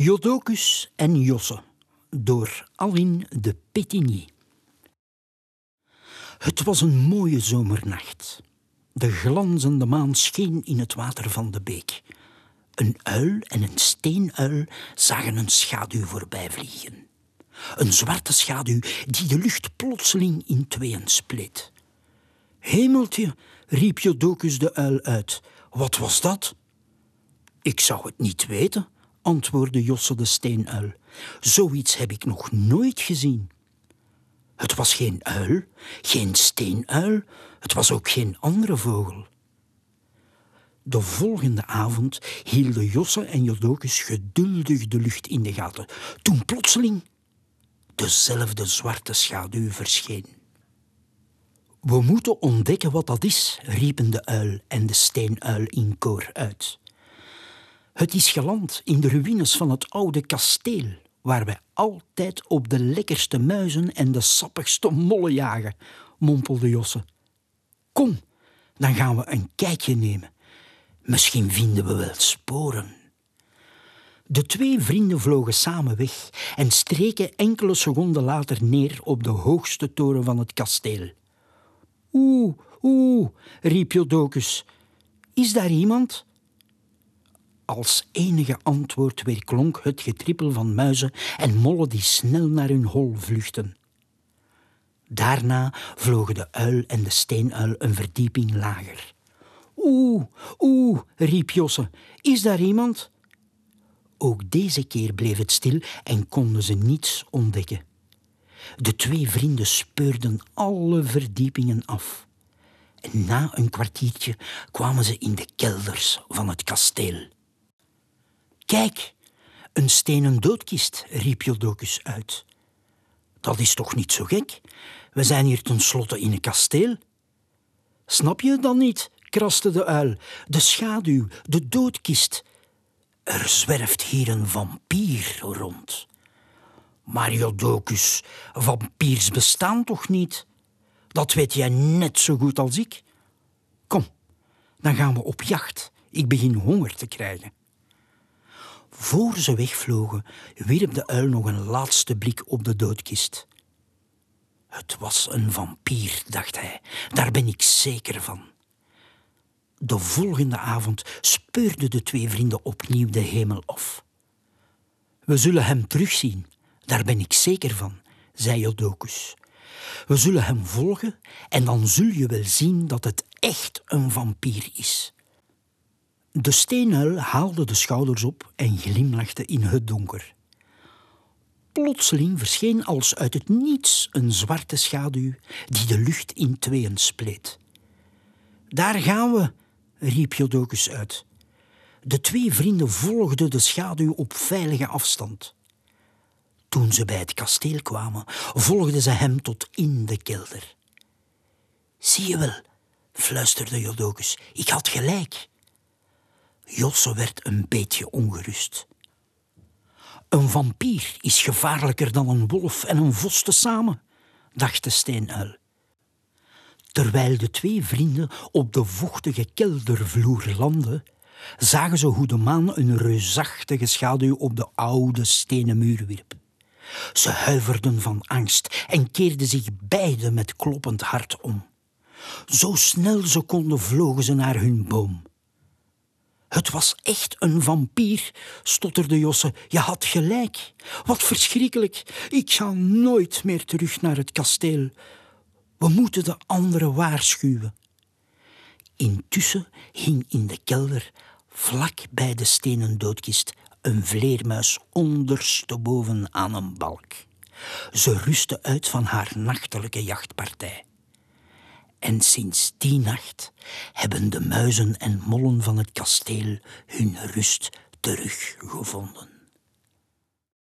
Jodocus en Josse door Aline de Pétigny. Het was een mooie zomernacht. De glanzende maan scheen in het water van de beek. Een uil en een steenuil zagen een schaduw voorbij vliegen. Een zwarte schaduw die de lucht plotseling in tweeën spleet. Hemeltje, riep Jodocus de uil uit. Wat was dat? Ik zou het niet weten, antwoordde Josse de steenuil. Zoiets heb ik nog nooit gezien. Het was geen uil, geen steenuil, het was ook geen andere vogel. De volgende avond hielden Josse en Jodocus geduldig de lucht in de gaten, toen plotseling dezelfde zwarte schaduw verscheen. We moeten ontdekken wat dat is, riepen de uil en de steenuil in koor uit. Het is geland in de ruïnes van het oude kasteel, waar wij altijd op de lekkerste muizen en de sappigste mollen jagen, mompelde Josse. Kom, dan gaan we een kijkje nemen. Misschien vinden we wel sporen. De twee vrienden vlogen samen weg en streken enkele seconden later neer op de hoogste toren van het kasteel. Oeh, oeh, riep Jodocus. Is daar iemand? Als enige antwoord weerklonk het getrippel van muizen en mollen die snel naar hun hol vluchtten. Daarna vlogen de uil en de steenuil een verdieping lager. Oeh, oeh, riep Josse, is daar iemand? Ook deze keer bleef het stil en konden ze niets ontdekken. De twee vrienden speurden alle verdiepingen af. En na een kwartiertje kwamen ze in de kelders van het kasteel. Kijk, een stenen doodkist, riep Jodocus uit. Dat is toch niet zo gek? We zijn hier tenslotte in een kasteel. Snap je het dan niet? kraste de uil. De schaduw, de doodkist. Er zwerft hier een vampier rond. Maar Jodocus, vampiers bestaan toch niet? Dat weet jij net zo goed als ik. Kom, dan gaan we op jacht. Ik begin honger te krijgen. Voor ze wegvlogen, wierp de uil nog een laatste blik op de doodkist. Het was een vampier, dacht hij. Daar ben ik zeker van. De volgende avond speurden de twee vrienden opnieuw de hemel af. We zullen hem terugzien, daar ben ik zeker van, zei Jodocus. We zullen hem volgen en dan zul je wel zien dat het echt een vampier is. De steenuil haalde de schouders op en glimlachte in het donker. Plotseling verscheen als uit het niets een zwarte schaduw die de lucht in tweeën spleet. Daar gaan we, riep Jodocus uit. De twee vrienden volgden de schaduw op veilige afstand. Toen ze bij het kasteel kwamen, volgden ze hem tot in de kelder. Zie je wel, fluisterde Jodocus, ik had gelijk. Josse werd een beetje ongerust. Een vampier is gevaarlijker dan een wolf en een vos tezamen, dacht de steenuil. Terwijl de twee vrienden op de vochtige keldervloer landden, zagen ze hoe de maan een reusachtige schaduw op de oude stenen muur wierp. Ze huiverden van angst en keerden zich beiden met kloppend hart om. Zo snel ze konden vlogen ze naar hun boom. Het was echt een vampier, stotterde Josse. Je had gelijk. Wat verschrikkelijk. Ik ga nooit meer terug naar het kasteel. We moeten de anderen waarschuwen. Intussen hing in de kelder, vlak bij de stenen doodkist, een vleermuis ondersteboven aan een balk. Ze rustte uit van haar nachtelijke jachtpartij. En sinds die nacht hebben de muizen en mollen van het kasteel hun rust teruggevonden.